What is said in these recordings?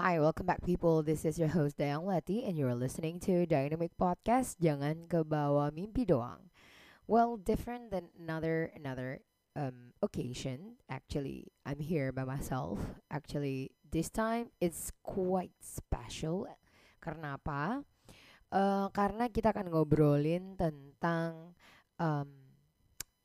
Hi, welcome back people. This is your host Dayang Leti and you're listening to Dynamic Podcast. Jangan ke bawah mimpi doang. Well, different than another another um, occasion. Actually, I'm here by myself. Actually, this time it's quite special. Karena apa? Uh, karena kita akan ngobrolin tentang, um,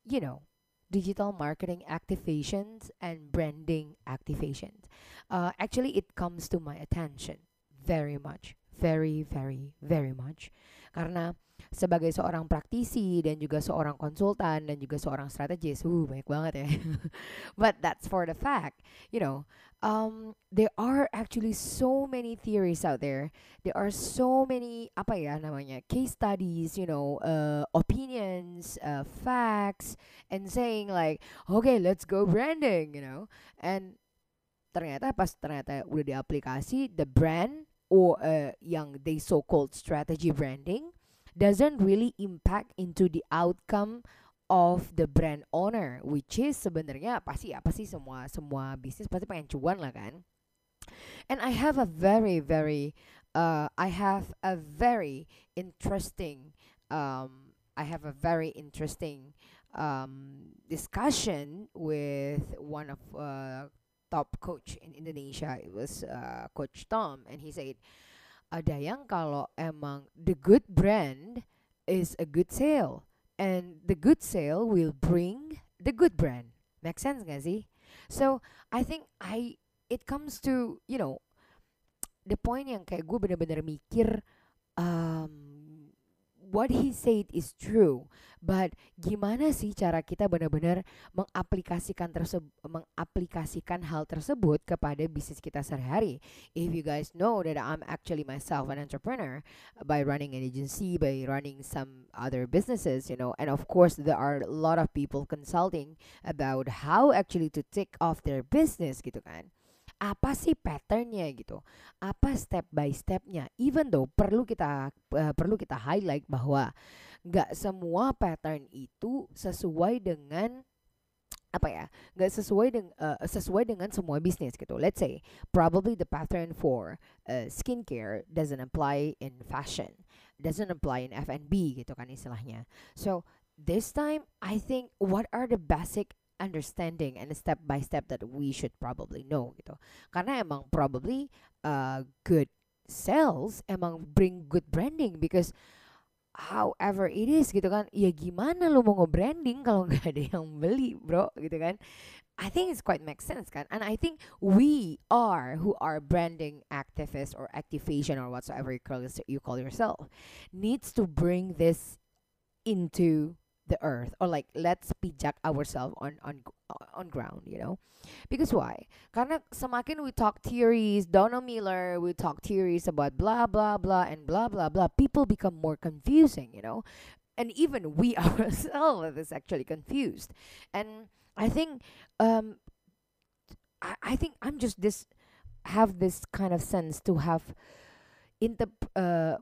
you know, digital marketing activations and branding activations. Uh, actually, it comes to my attention very much, very, very, very much. Karena sebagai seorang praktisi dan juga seorang konsultan dan juga seorang strategis, uh banyak banget ya. But that's for the fact, you know, um, there are actually so many theories out there. There are so many apa ya namanya case studies, you know, uh, opinions, uh, facts, and saying like, okay, let's go branding, you know, and ternyata pas ternyata udah diaplikasi the brand or uh, yang they so called strategy branding doesn't really impact into the outcome of the brand owner which is sebenarnya pasti apa sih semua semua bisnis pasti pengen cuan lah kan. And I have a very very uh, I have a very interesting um, I have a very interesting um, discussion with one of uh, top coach in Indonesia it was uh, coach Tom and he said ada yang kalau emang the good brand is a good sale and the good sale will bring the good brand. Make sense gak sih? So I think I it comes to you know the point yang kayak gue bener-bener mikir um, what he said is true, but gimana sih cara kita benar-benar mengaplikasikan tersebut mengaplikasikan hal tersebut kepada bisnis kita sehari-hari? If you guys know that I'm actually myself an entrepreneur by running an agency, by running some other businesses, you know, and of course there are a lot of people consulting about how actually to take off their business gitu kan apa sih patternnya gitu? Apa step by stepnya? Even though perlu kita uh, perlu kita highlight bahwa nggak semua pattern itu sesuai dengan apa ya nggak sesuai dengan uh, sesuai dengan semua bisnis gitu. Let's say probably the pattern for uh, skincare doesn't apply in fashion doesn't apply in F&B gitu kan istilahnya. So this time I think what are the basic understanding and step by step that we should probably know gitu. Karena emang probably uh, good sales emang bring good branding because however it is gitu kan. Ya gimana lu mau nge-branding kalau nggak ada yang beli bro? Gitu kan. I think it's quite makes sense kan? And I think we are who are branding activists or activation or whatsoever you call, you call yourself needs to bring this into the earth or like let's pijak ourselves on on on ground you know? Because why? Karena semakin we talk theories Donald Miller we talk theories about blah blah blah and blah blah blah. People become more confusing you know? And even we ourselves is actually confused. And I think um I, I think I'm just this have this kind of sense to have in the uh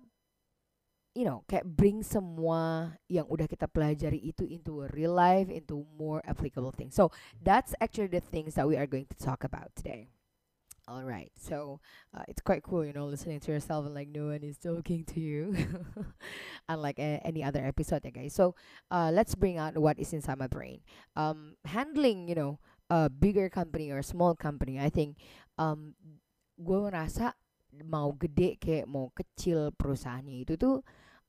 you know kayak bring semua yang udah kita pelajari itu into a real life into more applicable things. So that's actually the things that we are going to talk about today. All right so uh, it's quite cool you know listening to yourself and like no one is talking to you unlike a- any other episode yeah guys. So uh, let's bring out what is inside my brain. Um handling you know a bigger company or small company i think um gue merasa mau gede kayak mau kecil perusahaannya itu tuh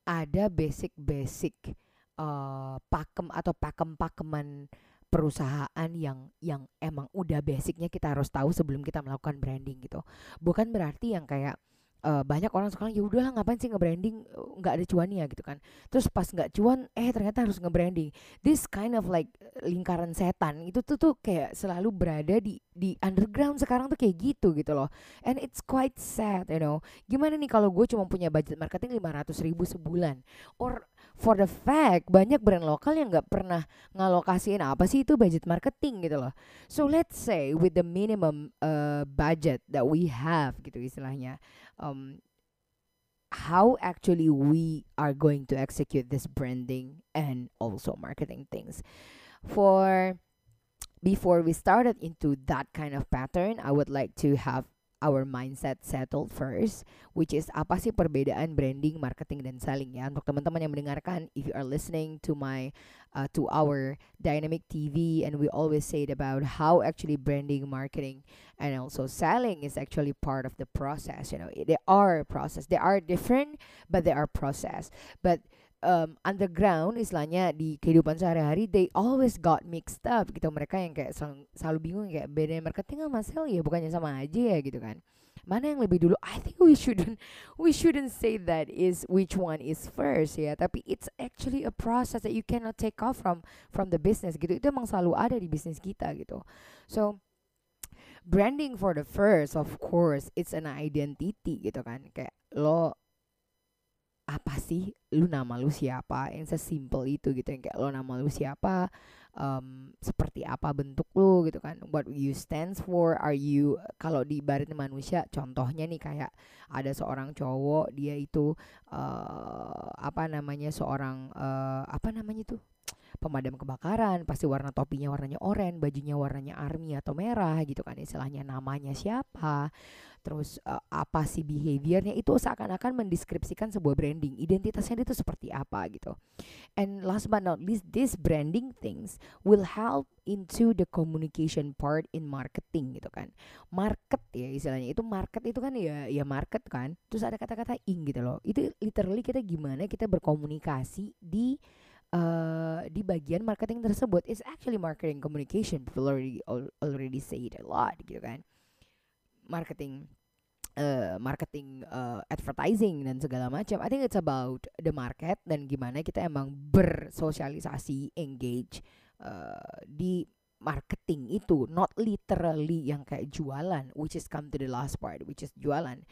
ada basic-basic uh, pakem atau pakem-pakeman perusahaan yang yang emang udah basicnya kita harus tahu sebelum kita melakukan branding gitu. Bukan berarti yang kayak uh, banyak orang sekarang ya udahlah ngapain sih nge-branding? Nggak ada cuannya gitu kan. Terus pas nggak cuan eh ternyata harus nge-branding. This kind of like lingkaran setan itu tuh tuh kayak selalu berada di di underground sekarang tuh kayak gitu gitu loh. And it's quite sad you know. Gimana nih kalau gue cuma punya budget marketing 500 ribu sebulan? Or for the fact banyak brand lokal yang nggak pernah ngalokasiin apa sih itu budget marketing gitu loh. So let's say with the minimum uh, budget that we have gitu istilahnya, um, how actually we are going to execute this branding and also marketing things. For before we started into that kind of pattern, I would like to have our mindset settled first which is apa sih perbedaan branding, marketing dan selling ya. Untuk teman-teman yang mendengarkan if you are listening to my uh, to our dynamic TV and we always say it about how actually branding, marketing and also selling is actually part of the process, you know. They are a process. They are different but they are process. But um, underground istilahnya di kehidupan sehari-hari they always got mixed up gitu. Mereka yang kayak selalu, selalu bingung kayak beda marketing sama sales ya bukannya sama aja ya gitu kan. Mana yang lebih dulu? I think we shouldn't we shouldn't say that is which one is first ya. Tapi it's actually a process that you cannot take off from from the business gitu. Itu emang selalu ada di bisnis kita gitu. So branding for the first of course it's an identity gitu kan. Kayak lo apa sih? Lu nama lu siapa? Yang sesimpel itu gitu yang kayak lo nama lu siapa? Um, seperti apa bentuk lu gitu kan? What you stands for? Are you kalau di barat manusia contohnya nih kayak ada seorang cowok dia itu uh, apa namanya seorang uh, apa namanya tuh pemadam kebakaran pasti warna topinya warnanya oranye bajunya warnanya army atau merah gitu kan istilahnya namanya siapa. Terus uh, apa sih behaviornya? Itu seakan-akan mendeskripsikan sebuah branding. Identitasnya itu seperti apa gitu. And last but not least this branding things will help into the communication part in marketing gitu kan. Market ya istilahnya. Itu market itu kan ya ya market kan. Terus ada kata-kata ing gitu loh. Itu literally kita gimana kita berkomunikasi di uh, di bagian marketing tersebut is actually marketing communication people already already say it a lot gitu kan marketing uh, marketing uh, advertising dan segala macam. I think it's about the market dan gimana kita emang bersosialisasi, engage uh, di marketing itu, not literally yang kayak jualan, which is come to the last part, which is jualan.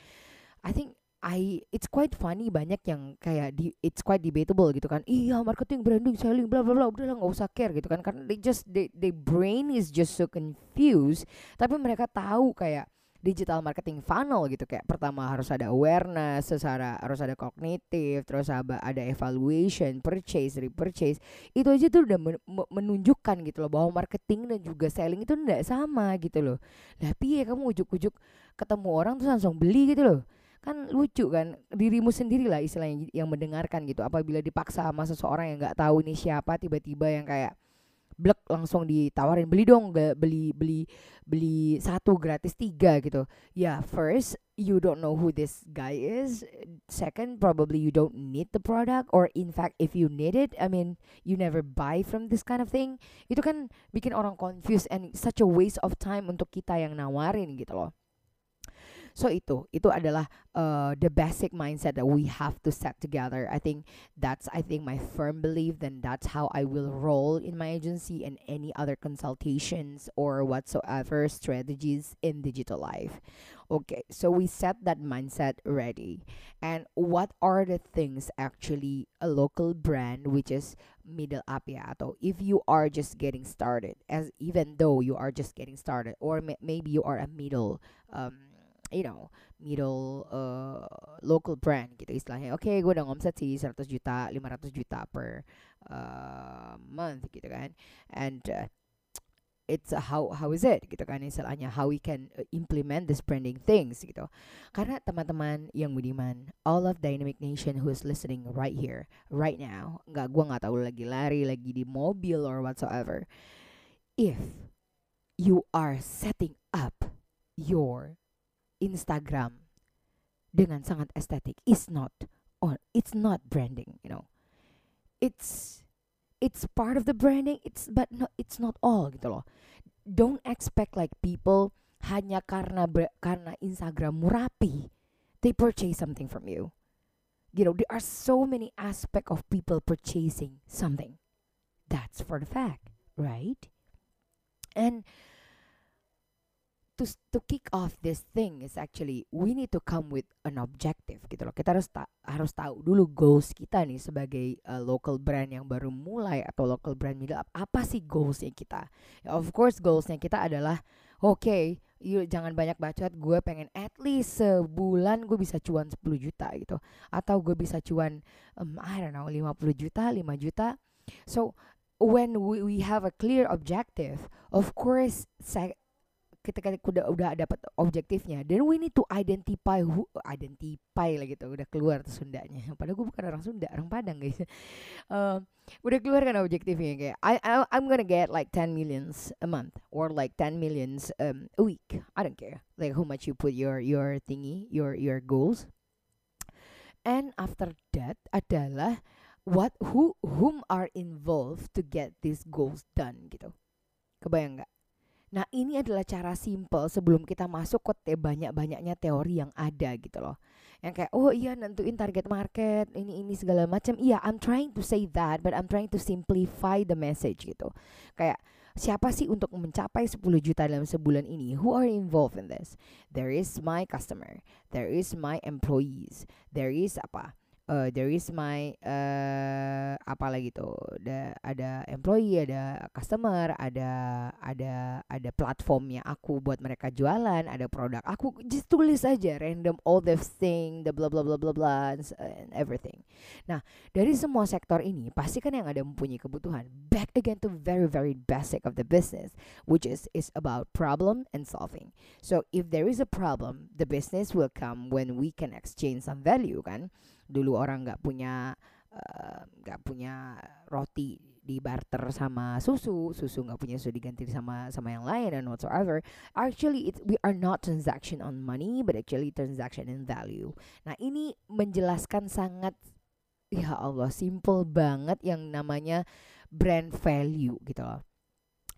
I think I it's quite funny banyak yang kayak di it's quite debatable gitu kan. Iya, marketing, branding, selling bla bla bla udah lah nggak usah care gitu kan karena they just they, they brain is just so confused. Tapi mereka tahu kayak digital marketing funnel gitu kayak pertama harus ada awareness, secara harus ada kognitif, terus ada evaluation, purchase, repurchase. Itu aja tuh udah menunjukkan gitu loh bahwa marketing dan juga selling itu enggak sama gitu loh. Tapi ya kamu ujuk-ujuk ketemu orang tuh langsung beli gitu loh kan lucu kan dirimu sendiri lah istilahnya yang mendengarkan gitu. Apabila dipaksa sama seseorang yang nggak tahu ini siapa tiba-tiba yang kayak blek langsung ditawarin beli dong beli beli beli satu gratis tiga gitu. Ya yeah, first you don't know who this guy is. Second probably you don't need the product or in fact if you need it I mean you never buy from this kind of thing. Itu kan bikin orang confused and such a waste of time untuk kita yang nawarin gitu loh So itu itu adalah uh, the basic mindset that we have to set together. I think that's I think my firm belief. Then that's how I will roll in my agency and any other consultations or whatsoever strategies in digital life. Okay, so we set that mindset ready. And what are the things actually a local brand which is middle apiato if you are just getting started as even though you are just getting started or may, maybe you are a middle um you know middle uh, local brand gitu istilahnya. Oke okay, gue udah ngomset sih 100 juta 500 juta per uh, month gitu kan. And uh, it's how how is it gitu kan istilahnya how we can implement this branding things gitu. Karena teman-teman yang budiman all of dynamic nation who is listening right here right now nggak gue nggak tahu lagi lari lagi di mobil or whatsoever. If you are setting up your Instagram dengan sangat estetik is not or it's not branding, you know. It's it's part of the branding it's but no it's not all gitu loh. Don't expect like people hanya karena karena Instagrammu rapi they purchase something from you. You know there are so many aspect of people purchasing something. That's for the fact right? And to to kick off this thing is actually we need to come with an objective gitu loh. Kita harus ta- harus tahu dulu goals kita nih sebagai uh, local brand yang baru mulai atau local brand middle up. Apa sih goalsnya kita? Ya, of course goalsnya kita adalah oke, okay, yuk jangan banyak bacot. Gue pengen at least sebulan gue bisa cuan 10 juta gitu. Atau gue bisa cuan um, I don't know 50 juta, 5 juta. So when we, we have a clear objective, of course ketika kita udah udah dapat objektifnya, then we need to identify who identify lah gitu, udah keluar tuh Sundanya. Padahal gue bukan orang Sunda, orang Padang guys. Um, udah keluar kan objektifnya kayak I, I I'm gonna get like 10 millions a month or like 10 millions um, a week. I don't care like how much you put your your thingy, your your goals. And after that adalah what who whom are involved to get these goals done gitu. Kebayang nggak? Nah ini adalah cara simple sebelum kita masuk ke te banyak-banyaknya teori yang ada gitu loh. Yang kayak oh iya nentuin target market ini ini segala macam. Iya I'm trying to say that but I'm trying to simplify the message gitu. Kayak siapa sih untuk mencapai 10 juta dalam sebulan ini? Who are involved in this? There is my customer, there is my employees, there is apa? Uh, there is my uh, apa lagi tuh ada ada employee ada customer ada ada ada platformnya aku buat mereka jualan ada produk aku just tulis aja random all the thing the blah blah blah blah s- and everything. Nah dari semua sektor ini pasti kan yang ada mempunyai kebutuhan. Back again to very very basic of the business which is is about problem and solving. So if there is a problem the business will come when we can exchange some value kan dulu orang nggak punya eh, nggak punya roti di barter sama susu susu nggak punya susu diganti sama sama yang lain and whatsoever. Actually it we are not transaction on money but actually transaction in value. Nah ini menjelaskan sangat ya Allah simple banget yang namanya brand value gitu loh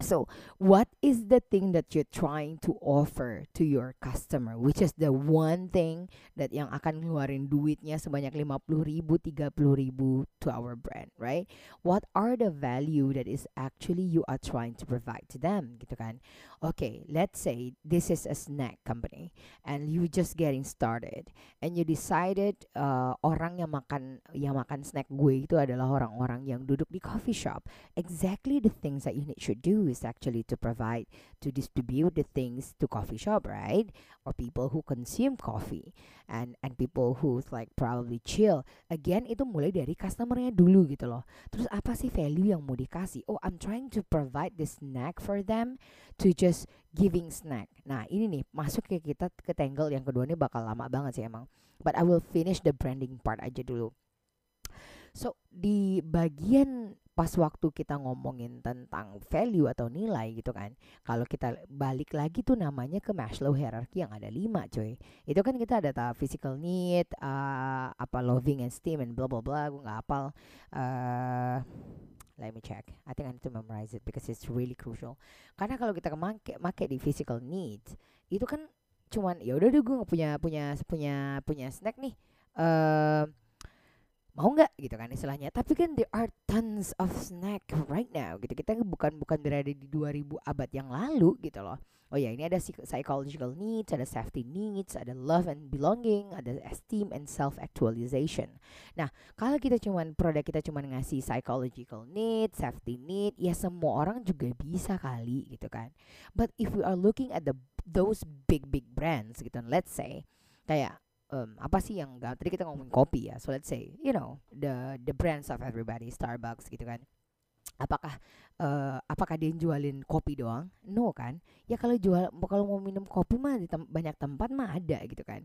So, what is the thing that you're trying to offer to your customer? Which is the one thing that yang akan ngeluarin duitnya sebanyak 50 ribu, 30 ribu to our brand, right? What are the value that is actually you are trying to provide to them, gitu kan? Okay, let's say this is a snack company and you just getting started and you decided uh, orang yang makan yang makan snack gue itu adalah orang-orang yang duduk di coffee shop exactly the things that you need should is actually to provide to distribute the things to coffee shop right? Or people who consume coffee. And and people who's like probably chill. Again itu mulai dari customernya dulu gitu loh. Terus apa sih value yang mau dikasih? Oh I'm trying to provide this snack for them to just giving snack. Nah ini nih masuk ke kita ke tangle yang kedua ini bakal lama banget sih emang. But I will finish the branding part aja dulu So di bagian pas waktu kita ngomongin tentang value atau nilai gitu kan, kalau kita balik lagi tuh namanya ke Maslow hierarchy yang ada lima coy. Itu kan kita ada ta physical need, uh, apa loving and esteem and blah blah blah, gue nggak hafal. Uh, let me check. I think I need to memorize it because it's really crucial. Karena kalau kita make make di physical needs, itu kan cuman ya udah deh gue punya punya punya punya snack nih. Eh mau nggak gitu kan istilahnya. Tapi kan there are tons of snack right now gitu. Kita bukan bukan berada di 2000 abad yang lalu gitu loh. Oh ya ini ada psych- psychological needs ada safety needs ada love and belonging ada esteem and self actualization nah kalau kita cuman produk kita cuman ngasih psychological need safety need ya semua orang juga bisa kali gitu kan. But if we are looking at the those big big brands gitu let's say kayak um, apa sih yang gak tadi kita ngomongin kopi ya so let's say you know the the brands of everybody Starbucks gitu kan. Apakah eh, apakah dia jualin kopi doang? No kan? Ya kalau jual kalau mau minum kopi mah di tem- banyak tempat mah ada gitu kan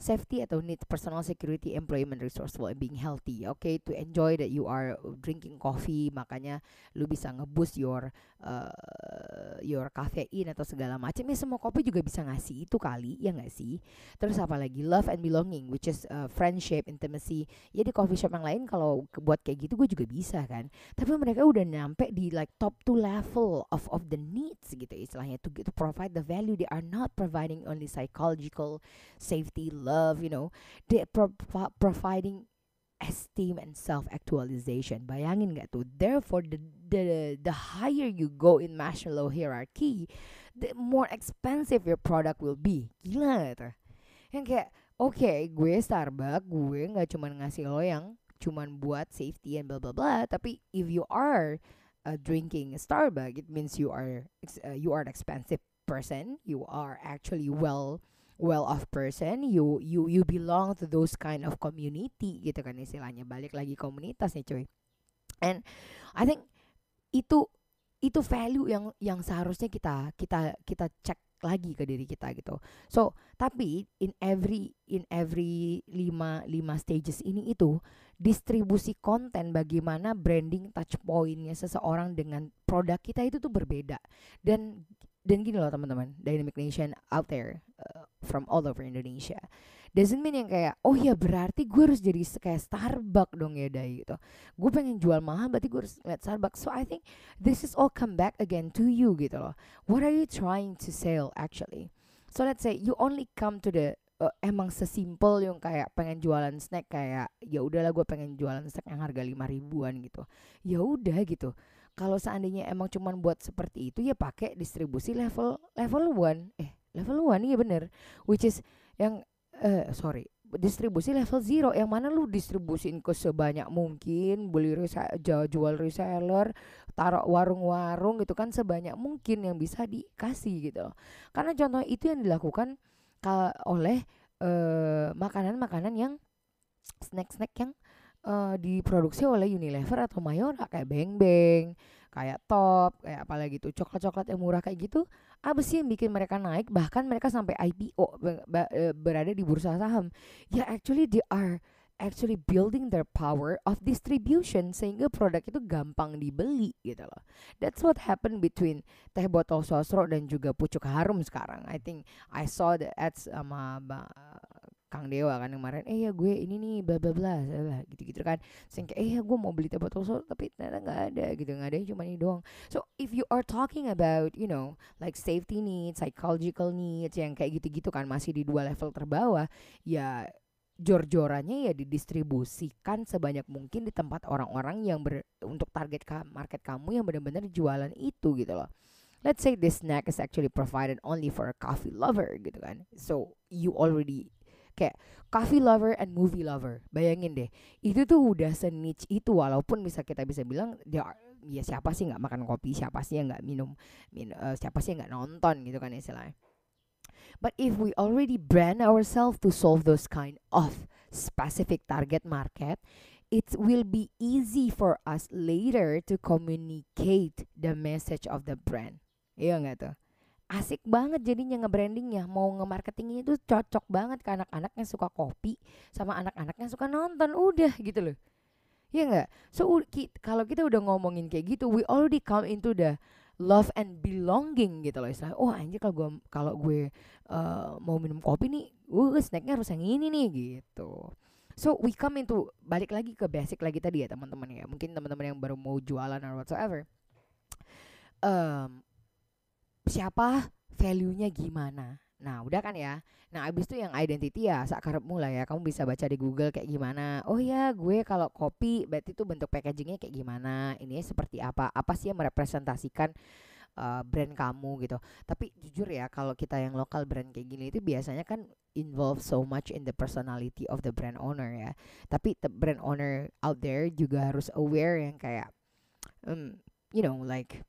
safety atau needs personal security, employment, resourceful, and being healthy. Okay, to enjoy that you are drinking coffee, makanya lu bisa ngeboost your uh, your caffeine atau segala macam. Ya semua kopi juga bisa ngasih itu kali, ya nggak sih? Terus apa lagi? Love and belonging, which is uh, friendship, intimacy. Ya di coffee shop yang lain kalau buat kayak gitu gue juga bisa kan. Tapi mereka udah nyampe di like top two level of of the needs gitu istilahnya to, to provide the value they are not providing only psychological safety, love, you know. They pro providing esteem and self actualization. Bayangin gak tuh? Therefore, the the the higher you go in Maslow hierarchy, the more expensive your product will be. Gila tuh. Yang kayak, okay, gue Starbucks, gue nggak cuma ngasih lo yang cuman buat safety and blah blah blah, tapi if you are uh, drinking Starbucks, it means you are uh, you are an expensive person. You are actually well well off person you you you belong to those kind of community gitu kan istilahnya. Balik lagi komunitas nih cuy. And I think itu itu value yang yang seharusnya kita kita kita cek lagi ke diri kita gitu. So tapi in every in every lima lima stages ini itu distribusi konten bagaimana branding touch pointnya seseorang dengan produk kita itu tuh berbeda. Dan dan gini loh teman-teman Dynamic Nation out there uh, from all over Indonesia. Doesn't mean yang kayak oh ya berarti gue harus jadi kayak Starbucks dong ya Dai gitu. Gue pengen jual mahal berarti gue harus lihat Starbucks. So I think this is all come back again to you gitu loh. What are you trying to sell actually? So let's say you only come to the uh, emang sesimpel yang kayak pengen jualan snack kayak ya udahlah gue pengen jualan snack yang harga lima ribuan gitu. Ya udah gitu kalau seandainya emang cuman buat seperti itu ya pakai distribusi level level one. Eh level one iya bener. Which is yang eh sorry distribusi level zero. Yang mana lu distribusin ke sebanyak mungkin beli resa jual reseller taruh warung-warung gitu kan sebanyak mungkin yang bisa dikasih gitu karena contoh itu yang dilakukan oleh makanan makanan-makanan yang snack-snack yang uh, diproduksi oleh Unilever atau Mayora kayak Beng Beng, kayak Top, kayak apalagi tuh coklat-coklat yang murah kayak gitu. Apa sih yang bikin mereka naik bahkan mereka sampai IPO e, berada di bursa saham? Ya actually they are actually building their power of distribution sehingga produk itu gampang dibeli gitu loh. That's what happened between teh botol sosro dan juga pucuk harum sekarang. I think I saw the ads sama Kang Dewa kan kemarin eh ya gue ini nih bla bla bla gitu gitu kan. Sehingga eh ya gue mau beli teh botol so tapi ternyata nggak ada gitu. Nggak ada cuma ini doang. So if you are talking about you know like safety needs psychological needs yang kayak gitu gitu kan masih di dua level terbawah ya jor-jorannya ya didistribusikan sebanyak mungkin di tempat orang-orang yang ber, untuk target market kamu yang benar-benar jualan itu gitu loh. Let's say this snack is actually provided only for a coffee lover gitu kan. So you already kayak coffee lover and movie lover. Bayangin deh itu tuh udah seniche itu walaupun bisa kita bisa bilang dia ya siapa sih nggak makan kopi siapa sih yang nggak minum min, uh, siapa sih yang nggak nonton gitu kan istilahnya. But if we already brand ourselves to solve those kind of specific target market it will be easy for us later to communicate the message of the brand. Iya nggak tuh asik banget jadinya nge-brandingnya. Mau nge-marketingnya itu cocok banget ke anak-anak yang suka kopi sama anak-anak yang suka nonton. Udah gitu loh. Ya nggak? So kalau kita udah ngomongin kayak gitu we already come into the love and belonging gitu loh istilah oh anjir kalau gue kalau gue uh, mau minum kopi nih uh snacknya harus yang ini nih gitu. So we come into balik lagi ke basic lagi tadi ya teman-teman ya. Mungkin teman-teman yang baru mau jualan or whatsoever. Um, siapa value-nya gimana. Nah, udah kan ya. Nah, abis itu yang identity ya sakarep mulai ya. Kamu bisa baca di Google kayak gimana. Oh ya, gue kalau kopi berarti itu bentuk packagingnya kayak gimana. Ini seperti apa? Apa sih yang merepresentasikan uh, brand kamu gitu. Tapi jujur ya, kalau kita yang lokal brand kayak gini itu biasanya kan involve so much in the personality of the brand owner ya. Tapi the brand owner out there juga harus aware yang kayak um, you know like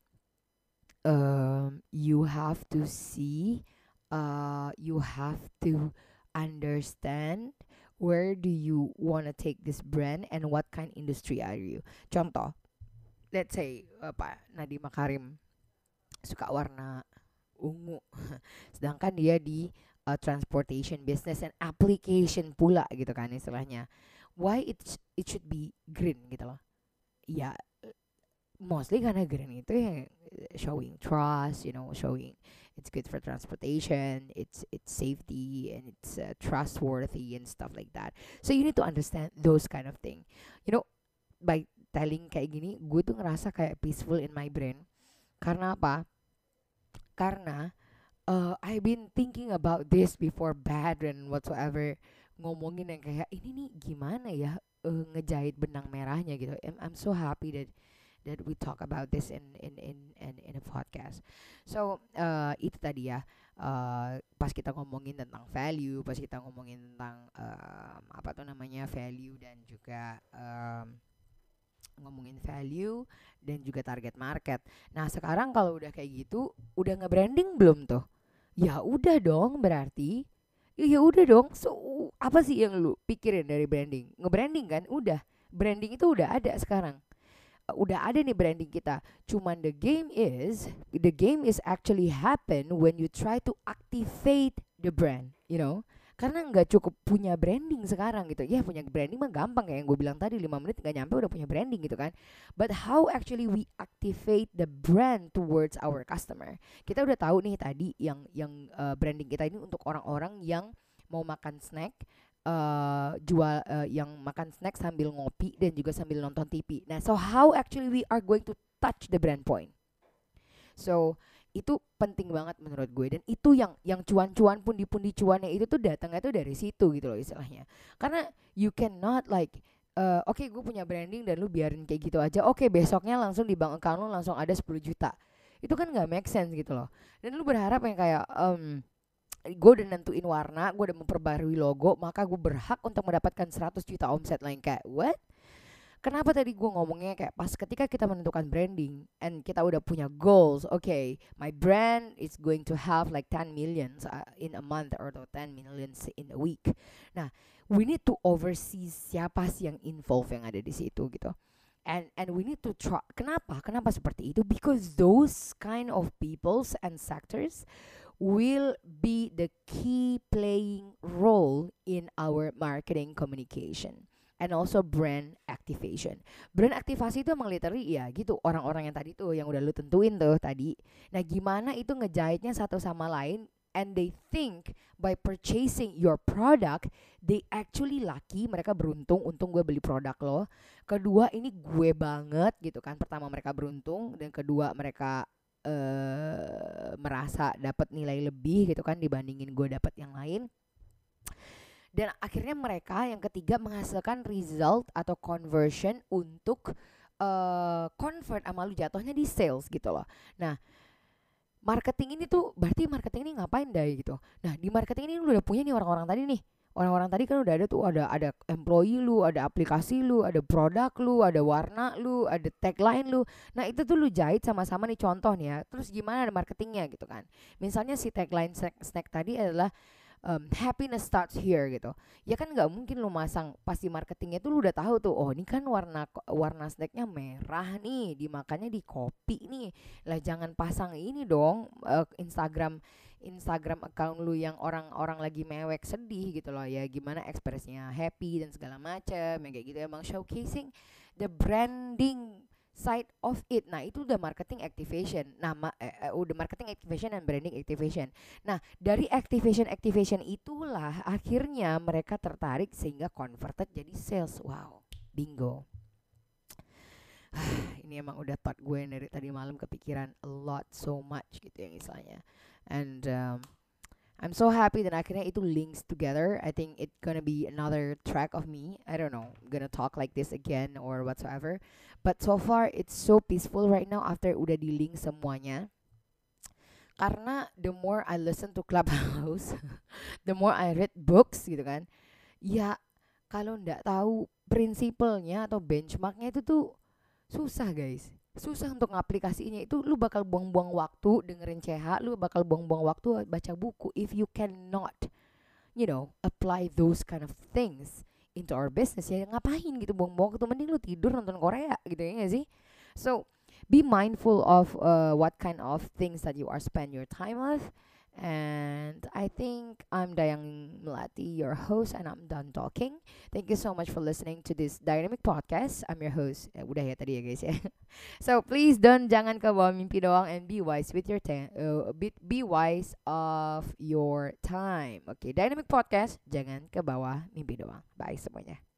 um, you have to see uh, you have to understand where do you want to take this brand and what kind industry are you. Contoh let's say apa Nadiem Makarim suka warna ungu sedangkan dia di uh, transportation business and application pula gitu kan istilahnya. Why it it should be green gitu loh. Ya mostly karena green itu ya showing trust you know showing it's good for transportation it's it's safety and it's uh, trustworthy and stuff like that. So you need to understand those kind of thing. You know by telling kayak gini gue tuh ngerasa kayak peaceful in my brain. Karena apa? Karena uh, I've been thinking about this before bad and whatsoever. Ngomongin yang kayak ini nih gimana ya uh, ngejahit benang merahnya gitu. I'm, I'm so happy that that we talk about this in in in in, in a podcast so uh, itu tadi ya uh, pas kita ngomongin tentang value pas kita ngomongin tentang um, apa tuh namanya value dan juga um, ngomongin value dan juga target market. Nah, sekarang kalau udah kayak gitu, udah nge-branding belum tuh? Ya udah dong berarti. Ya udah dong. So, apa sih yang lu pikirin dari branding? Nge-branding kan udah. Branding itu udah ada sekarang. Udah ada nih branding kita. Cuman the game is the game is actually happen when you try to activate the brand, you know? karena nggak cukup punya branding sekarang gitu ya punya branding mah gampang kayak yang gue bilang tadi 5 menit nggak nyampe udah punya branding gitu kan but how actually we activate the brand towards our customer kita udah tahu nih tadi yang yang uh, branding kita ini untuk orang-orang yang mau makan snack uh, jual uh, yang makan snack sambil ngopi dan juga sambil nonton TV nah so how actually we are going to touch the brand point? So itu penting banget menurut gue dan itu yang yang cuan-cuan pun di pundi cuannya itu tuh datangnya tuh dari situ gitu loh istilahnya. Karena you cannot like uh, oke gue punya branding dan lu biarin kayak gitu aja. Oke besoknya langsung di bank account lu langsung ada 10 juta. Itu kan nggak make sense gitu loh. Dan lu berharap yang kayak um, gue udah nentuin warna gue udah memperbarui logo maka gue berhak untuk mendapatkan 100 juta omset lain kayak what Kenapa tadi gue ngomongnya kayak pas ketika kita menentukan branding and kita udah punya goals, okay, my brand is going to have like 10 millions uh, in a month or 10 millions in a week. Nah, we need to oversee siapa sih yang involve yang ada di situ gitu. And and we need to try. Kenapa? Kenapa seperti itu? Because those kind of peoples and sectors will be the key playing role in our marketing communication and also brand activation. Brand aktivasi itu emang literally ya gitu orang-orang yang tadi tuh yang udah lu tentuin tuh tadi. Nah, gimana itu ngejahitnya satu sama lain and they think by purchasing your product they actually lucky mereka beruntung untung gue beli produk lo kedua ini gue banget gitu kan pertama mereka beruntung dan kedua mereka eh merasa dapat nilai lebih gitu kan dibandingin gue dapat yang lain dan akhirnya mereka yang ketiga menghasilkan result atau conversion untuk uh, convert sama lu jatuhnya di sales gitu loh. Nah, marketing ini tuh berarti marketing ini ngapain deh gitu. Nah, di marketing ini lu udah punya nih orang-orang tadi nih. Orang-orang tadi kan udah ada tuh ada ada employee lu, ada aplikasi lu, ada produk lu, ada warna lu, ada tagline lu. Nah, itu tuh lu jahit sama-sama nih contoh nih ya. Terus gimana ada marketingnya gitu kan. Misalnya si tagline snack, snack tadi adalah um, happiness starts here gitu. Ya kan nggak mungkin lu masang pasti marketingnya tuh lu udah tahu tuh. Oh ini kan warna warna snacknya merah nih, dimakannya di kopi nih. Lah jangan pasang ini dong uh, Instagram Instagram account lu yang orang-orang lagi mewek sedih gitu loh ya gimana ekspresinya happy dan segala macam yang kayak gitu emang showcasing the branding side of it. Nah, itu udah marketing activation. Nama eh, eh, udah marketing activation dan branding activation. Nah, dari activation activation itulah akhirnya mereka tertarik sehingga converted jadi sales. Wow, bingo. Ini emang udah thought gue dari tadi malam kepikiran a lot so much gitu yang istilahnya. And um, I'm so happy that akhirnya itu links together. I think it gonna be another track of me. I don't know, gonna talk like this again or whatsoever. But so far it's so peaceful right now after udah di link semuanya. Karena the more I listen to Clubhouse, the more I read books gitu kan. Ya kalau ndak tahu prinsipalnya atau benchmarknya itu tuh susah guys susah untuk ngaplikasinya itu lu bakal buang-buang waktu dengerin CH lu bakal buang-buang waktu baca buku if you cannot you know apply those kind of things into our business. Ya ngapain gitu buang-buang waktu? Mending lu tidur nonton Korea gitu ya gak sih? So be mindful of uh, what kind of things that you are spend your time with And I think I'm Dayang Melati, your host, and I'm done talking. Thank you so much for listening to this dynamic podcast. I'm your host. Eh, udah ya tadi ya guys ya. so please don't jangan kebawa mimpi doang and be wise with your time. Uh, be, be wise of your time. Oke, okay, dynamic podcast jangan kebawa mimpi doang. Bye semuanya.